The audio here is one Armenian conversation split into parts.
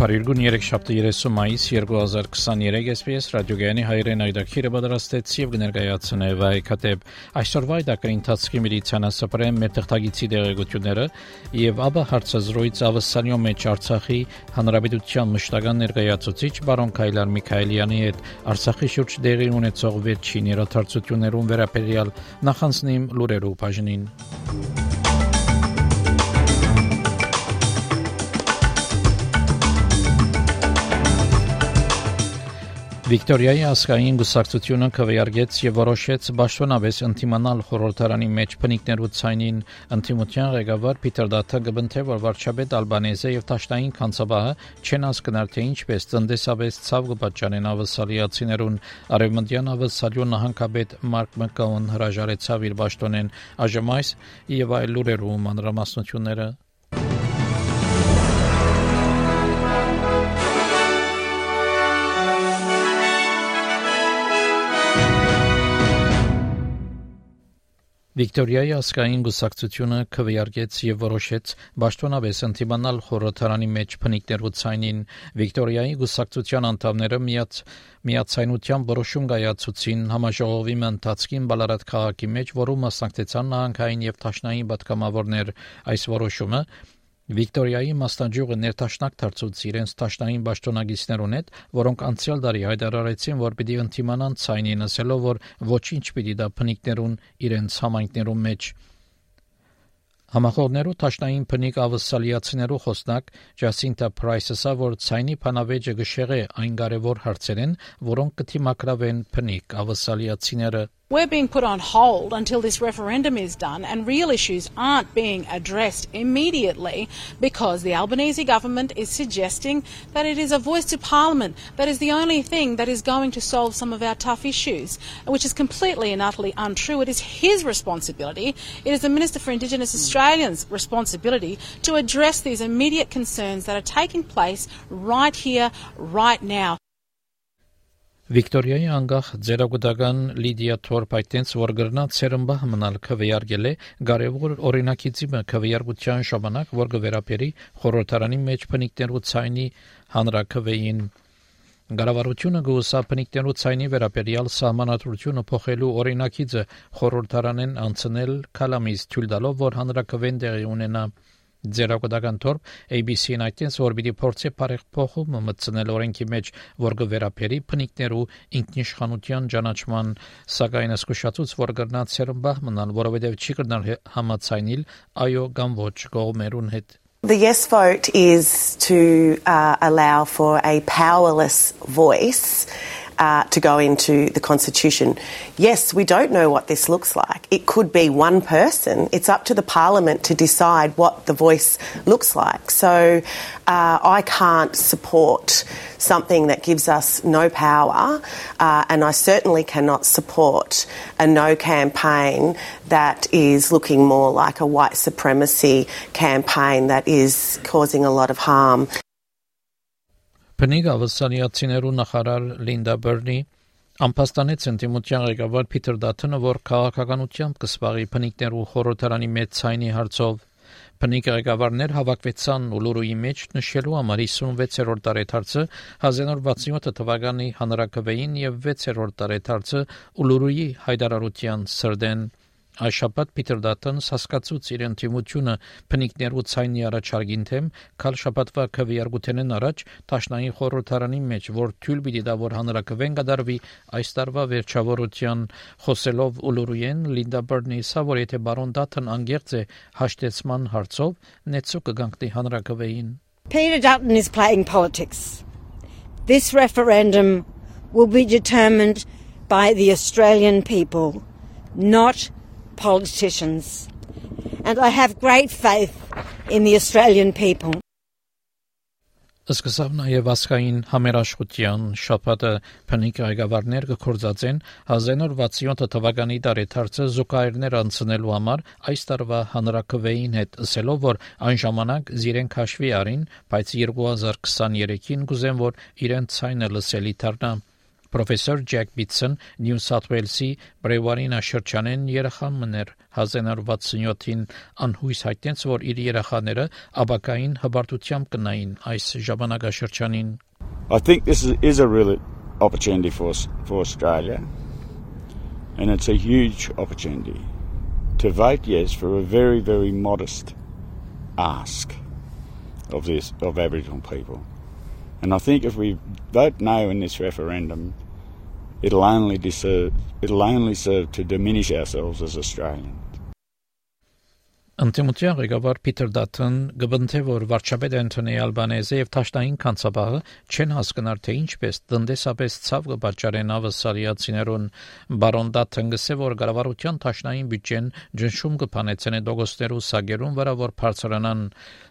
Փարիգուն 3730 մայիս 2023 SPS ռադիոգյանի հայրեն այդակիրը պատրաստեց եւ կներկայացնե վայքատեփ այսօրվա այդակրի ընթացքի միլիցիանասապրեմ մեր թղթագիտի դեղեցությունները եւ ապա հարցազրույց ավսանյո մեջ Արցախի հանրապետության մշտական ներկայացուցիչ բարոն Քայլար Միքայելյանի հետ Արցախի շուրջ դեղի ունեցող վերջին երաթարցություններուն վերաբերյալ նախանցնիմ լուրերու բաժնին Վիկտորիայի ասկային գուսակցությունը քվեարկեց եւ որոշեց ճշտոնավես ընտիմանալ խորհրդարանի մեջ փնիկներու ցայնին ընտիմության ղեկավար Պիտեր Դաթը գտնթե որ վարչապետ Ալբանեզը եւ Տաշտային կանցաբահը չեն հասկնալ թե ինչպես տնտեսավես ցավ կպատճանեն ավսալիացիներուն արևմտյան ավսալյո նահանգապետ Մարկ Մկաուն հրաժարեցավ իր ճշտոնեն այժմ այս եւ այլ լուրերու մանրամասնությունները Վիկտորիայի ասկային գուսակցությունը քվեարկեց եւ որոշեց ճշտոնավես ընդդիմանալ խորհրդարանի մեջ փնիկներու ցայնին Վիկտորիայի գուսակցության անդամները միած միացայնության որոշում կայացուցին համաժողովի ընթացքին Բալարատ քաղաքի մեջ, որում մասնակցեցան նահանգային եւ տաշնային պատգամավորներ այս որոշումը Վիկտորիայի մասնաճյուղը ներտաշնակ դարձուց իրենց տաշնային ճշտոնագիցներուն հետ, որոնք անցյալ տարի հայտարարեցին, որ պիտի ընդդիմանան ցայնին, ասելով, որ ոչինչ պիտի դա փնիկներուն իրենց համայնքներուն մեջ Համախոհներու տաշնային փնիկ ավսալիացիներու խոսնակ Ջասինտա Պրայսը որ ցայնի փանավեճը գշեղե այն կարևոր հարցերեն, որոնք կթիմակրավեն փնիկ ավսալիացիները We're being put on hold until this referendum is done, and real issues aren't being addressed immediately because the Albanese government is suggesting that it is a voice to Parliament that is the only thing that is going to solve some of our tough issues, which is completely and utterly untrue. It is his responsibility, it is the Minister for Indigenous hmm. Australians' responsibility to address these immediate concerns that are taking place right here, right now. Վիկտորիայի անգախ ձերագուտական Լիդիա Թորփայտենց որ գրնա ցերմբահ մնալ քվեարկել է կարևոր օրինակիցը քվեարկության ժամանակ որ գվերապերի խորհրդարանի մեջ փնիկներու ցայնի հանրակրվեին Գարավարությունը գուսա փնիկներու ցայնի վերաբերյալ սահմանադրությունը փոխելու օրինակիցը խորհրդարանեն անցնել կալամից թույլ տալով որ հանրակրվեն տեղի ունենա Ձերակոդական թորփ ABC-ն այդտենց որ պիտի փորձի բարեղ փոխումը մտցնել օրենքի մեջ, որ կվերապերի փնիկներու ինքնիշխանության ճանաչման, սակայն ասկուշացուց որ կրնած սերմբահ մնալ, որովհետև չի կրնալ համացայնիլ այո կամ ոչ կողմերուն հետ The yes vote is to uh, allow for a powerless voice uh, to go into the Constitution. Yes, we don't know what this looks like. It could be one person. It's up to the Parliament to decide what the voice looks like. So uh, I can't support something that gives us no power, uh, and I certainly cannot support a no campaign that is looking more like a white supremacy campaign that is causing a lot of harm. Բնիկ ավսանիացիներու նախարար Լինդա Բերնի Ամփոստանեց ընդդիմության ղեկավար Փիթեր Դաթոնը, որ քաղաքականությամբ կսպարի փնիկներու խորհրդարանի մեծ ցայնի հարցով Փնիկ ղեկավարներ հավաքվեցան Ուլուրուի մեջ նշելու համար 56-րդ տարեթարցը 1967 թվականի հանրակրվեին եւ 6-րդ տարեթարցը Ուլուրուի հայդարարության սրդեն Այշաբաթ Պիտեր Դատոնս հասկացուց իրեն թիմությունը փնիկներու ցայնի առաջարկին թեմ քալ շաբաթվա քվեարկութենեն առաջ Տաշնային խորհրդարանի մեջ որ թյուլ պիտի դա որ հանրակրվեն կդարվի այս տարվա վերջավորության խոսելով Ուլուրուեն Լինդա Բերնիսա որ եթե բարոն Դատոն անգերց է հաշտեցման հարցով նեցու կգանքնի հանրակրվեին Peter Dutton is playing politics. This referendum will be determined by the Australian people, not politicians. And I have great faith in the Australian people. Սկսավ նաև ասկային համերաշխության շփաթը փնիկ ղեկավարներ կկործածեն 1967 թվականի դարեթարցը զուգահեռներ անցնելու համար այս տարվա հանրակրվեին հետ ասելով որ այն ժամանակ իրենք հաշվի արին բայց 2023-ին գուզեն որ իրենց ցայնը լսելի դառնա Պրոֆեսոր Ջեք Բիթսոն Նյու Սաութ Ուելսի Բրեվարինա շրջանեն երեխան մներ 1967-ին անհույս հայտնեց, որ իր երեխաները աբակային հբարտությամբ կնային այս ժամանակաշրջանին։ I think this is, is a real opportunity for for Australia. And it's a huge opportunity to vote yes for a very very modest ask of this of Aboriginal people. And I think if we vote no in this referendum, it'll only deserve, it'll only serve to diminish ourselves as Australians. Անտիմության ղեկավար Փիթեր Դաթն գբնթե որ վարչապետ Անտոնի Ալբանեզը եւ Թաշտային կանցաբաղը չեն հասկնար թե ինչպես տնտեսապես ցավ կպատճառեն ավսալիացիներուն բարոն Դաթն գսե որ գարավարության Թաշտային բյուջեն ջնշում կփանեցնե դոգոստերու սագերուն վրա որ բարձրանան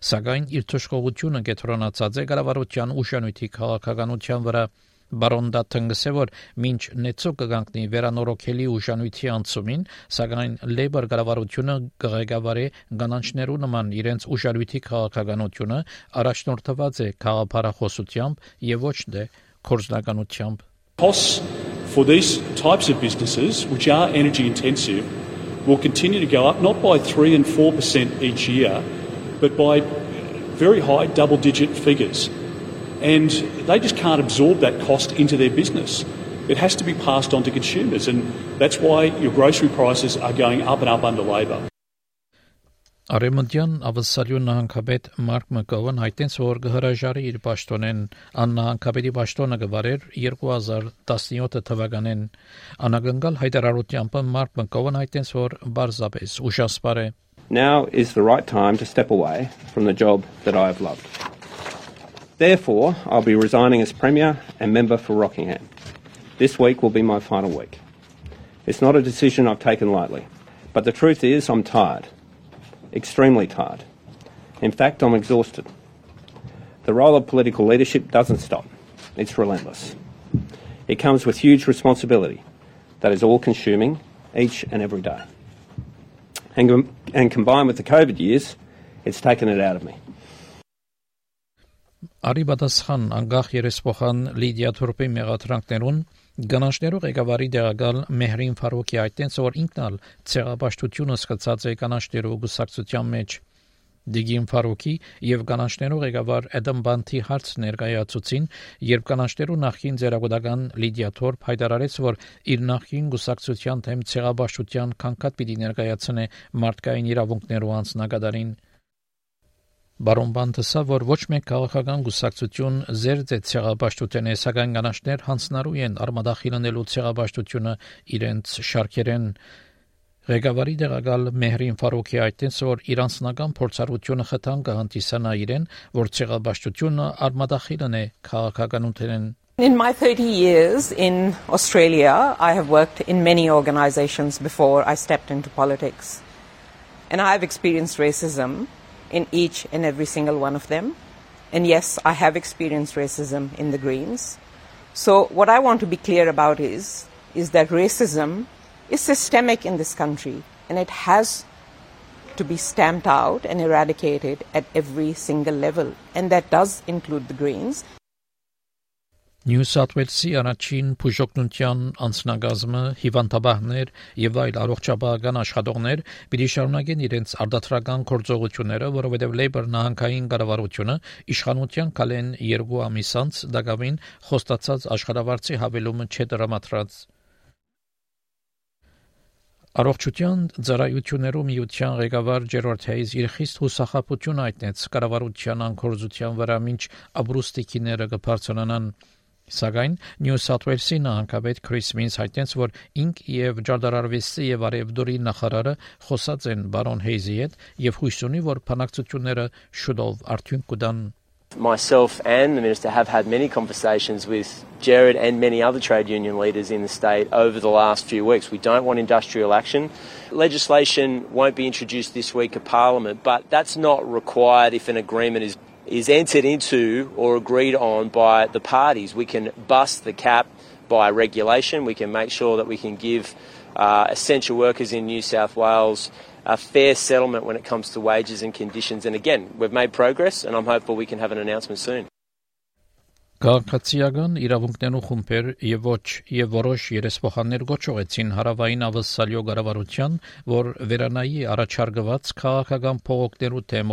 սակայն իր թշկողությունը կետրոնացած է գարավարության ուշանույթի քաղաքականության վրա Բարոն Դաթնգսը որ մինչ նեցո կգանքնի վերանորոգելի ուժանույթի անցումին, սակայն Լեյբեր գարավարությունը կղեկավարի գանանչներու նման իրենց ուժանույթի քաղաքականությունը առաջնորդված է քաղաքապարախոսությամբ եւ ոչ թե կորզնականությամբ Costs for these types of businesses which are energy intensive will continue to go up not by 3 and 4% each year but by very high double digit figures and they just can't absorb that cost into their business. It has to be passed on to consumers, and that's why your grocery prices are going up and up under Labor. Արեմոնտյան ավսալյուն նահանգապետ Մարկ Մկովն հայտնեց, որ կհրաժարի իր պաշտոնեն աննահանգապետի պաշտոնը կվարեր 2017 թվականին։ Անագնգալ հայտարարությամբ Մարկ Մկովն հայտնեց, որ բարձապես ուշասպար է Now is the right time to step away from the job that I have loved. Therefore, I'll be resigning as Premier and member for Rockingham. This week will be my final week. It's not a decision I've taken lightly, but the truth is I'm tired, extremely tired. In fact, I'm exhausted. The role of political leadership doesn't stop, it's relentless. It comes with huge responsibility that is all consuming each and every day. And, and combined with the COVID years, it's taken it out of me. Արի պատասխան անգախ երեսփոխան Լիդիա Թուրպի մեղադրանքներուն Գանաշներու ղեկավարի դեղակալ Մեհրին Ֆարոկի այդտենց որ ինքնալ ցեղապաշտությունը սկսած է կանաշներու գուսակցության մեջ Դիգին Ֆարոկի եւ կանաշներու ղեկավար Էդեմ Բանթի հարց ներկայացուցին, երբ կանաշներու նախին ձերագուտական Լիդիա Թորփ հայտարարեց, որ իր նախին գուսակցության թեմ ցեղապաշտության քանքատ պիտի ներկայացնե մարդկային իրավունքներու անձնագետարին Բարոն Բանտեսա, որ ոչ մեկ քաղաքական գուսակցություն զերծ է ցեղապաշտության է, սակայն կանաչներ հանցնարու են արմադախիլնելու ցեղապաշտությունը իրենց շարքերեն Ղեկավարի դեղակալ Մեհրին Ֆարոկի այդտենց որ իրանցնական փորձառությունը խթան կհանդիսանա իրեն, որ ցեղապաշտությունը արմադախիլն է քաղաքականութեն In my 30 years in Australia, I have worked in many organizations before I stepped into politics. And I have experienced racism in each and every single one of them. And yes, I have experienced racism in the Greens. So what I want to be clear about is, is that racism is systemic in this country and it has to be stamped out and eradicated at every single level. And that does include the Greens. Նյու Սաութ Ուելսի առաջին բուժօգնության անձնագազմը հիվանդաբաններ եւ այլ առողջապահական աշխատողներ պիտի շարունակեն իրենց արտադրական գործողությունները, որովհետեւ Labour նահանգային կառավարությունը իշխանության կալեն երկու ամիս անց դակավին խոստացած աշխատավարձի հավելումը չդրամատրած Առողջության ծառայություններու միության ղեկավար Ջերորդ Հեյզ իր խիստ հուսախապություն այտնեց կառավարության անկորձության վրա մինչ ապրուստիկիները կբարձրանան Սակայն Նյու Սաութ Ուելսի նահանգապետ Քրիս Մինս հայտնեց, որ ինք եւ Ջարդարարվեստի եւ Արևդուրի նախարարը խոսած են բարոն Հեյզի հետ եւ հույս ունի, որ բանակցությունները շուտով արդյունք կտան Myself and the Minister have had many conversations with Jared and many other trade union leaders in the state over the last few weeks. We don't want industrial action. Legislation won't be introduced this week at Parliament, but that's not required if an agreement is, is entered into or agreed on by the parties. We can bust the cap by regulation. We can make sure that we can give uh, essential workers in New South Wales a fair settlement when it comes to wages and conditions. And again, we've made progress, and I'm hopeful we can have an announcement soon. Քաղաքացիական իրավունքներու խումբեր եւ ոչ եւ որոշ երեսփոխաններ գոչողեցին հարավային ավսալյո գարավարության, որ վերանայի առաջարկված քաղաքական փողոքներու թեմ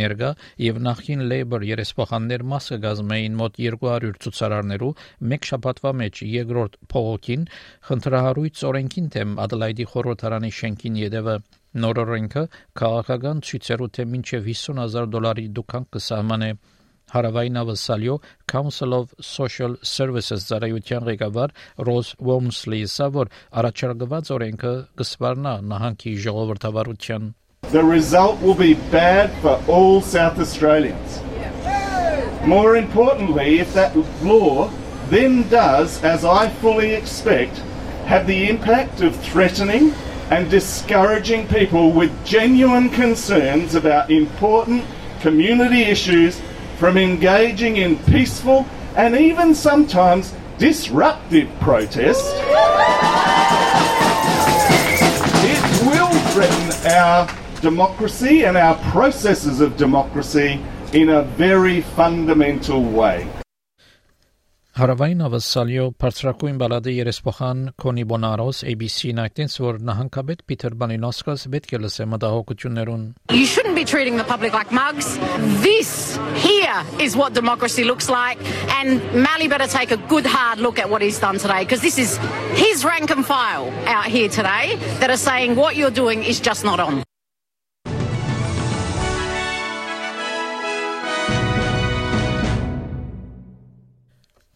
ներկա եւ նախին Labour երեսփոխաններ մասը գազմեին մոտ 200 ցուցարարներու մեկ շաբաթվա մեջ երկրորդ փողոքին խնդրահարույց օրենքին թեմ Ադելայդի խորհրդարանի շենքին յետևը նոր օրենքը քաղաքական ցույցերու թեմ մինչեւ 50000 դոլարի դուքան կսահմանե Հարավային ավսալյո Council of Social Services ծառայության ղեկավար Ռոզ Ոմսլի ասա որ առաջարկված օրենքը կսվառնա նահանգի ժողովրդավարության the result will be bad for all South Australians. More importantly, if that law then does, as I fully expect, have the impact of threatening and discouraging people with genuine concerns about important community issues from engaging in peaceful and even sometimes disruptive protest, it will threaten our democracy and our processes of democracy in a very fundamental way. ҳараваи навазсалиё партраку баладаи респохан кони бонарос abc найтинсвор наханкабет питер баниноскас беткелесе мадаҳокучунерун You shouldn't be treating the public like mugs. This here is what democracy looks like and Mali better take a good hard look at what he's done today because this is his rank and file out here today that are saying what you're doing is just not on.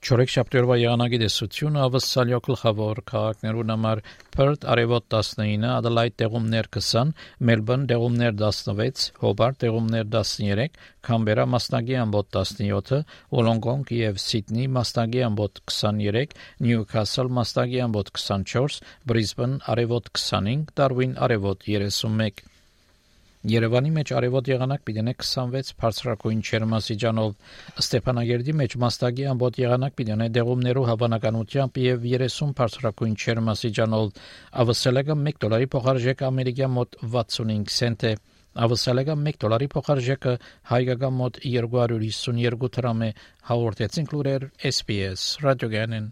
Չորեքշաբթի օրվա եղանակի դեսությունը ավսալյո գլխավոր քաղաքներուն համար Perth արևոտ 19, Adelaide տեղումներ 20, Melbourne տեղումներ 16, Hobart տեղումներ 13, Canberra մասնագի ամբոտ 17, Wollongong եւ Sydney մասնագի ամբոտ 23, Newcastle մասնագի ամբոտ 24, Brisbane արևոտ 25, Darwin արևոտ 31 Երևանի մեջ արևոտ եղանակ պիտենե 26 բարձրակույն չերմասիջանով Ստեփանագերդի մեջ մաստագի ամբոտ եղանակ պիտենե դեղումներով հավանականությամբ եւ 30 բարձրակույն չերմասիջանով ավսելեգը 1 դոլարի փոխարժեքը ամերիկյան մոտ 65 سنت է ավսելեգը 1 դոլարի փոխարժեքը հայկական մոտ 252 դրամ է հաղորդեցին լուրեր SPS ռադիոգանեն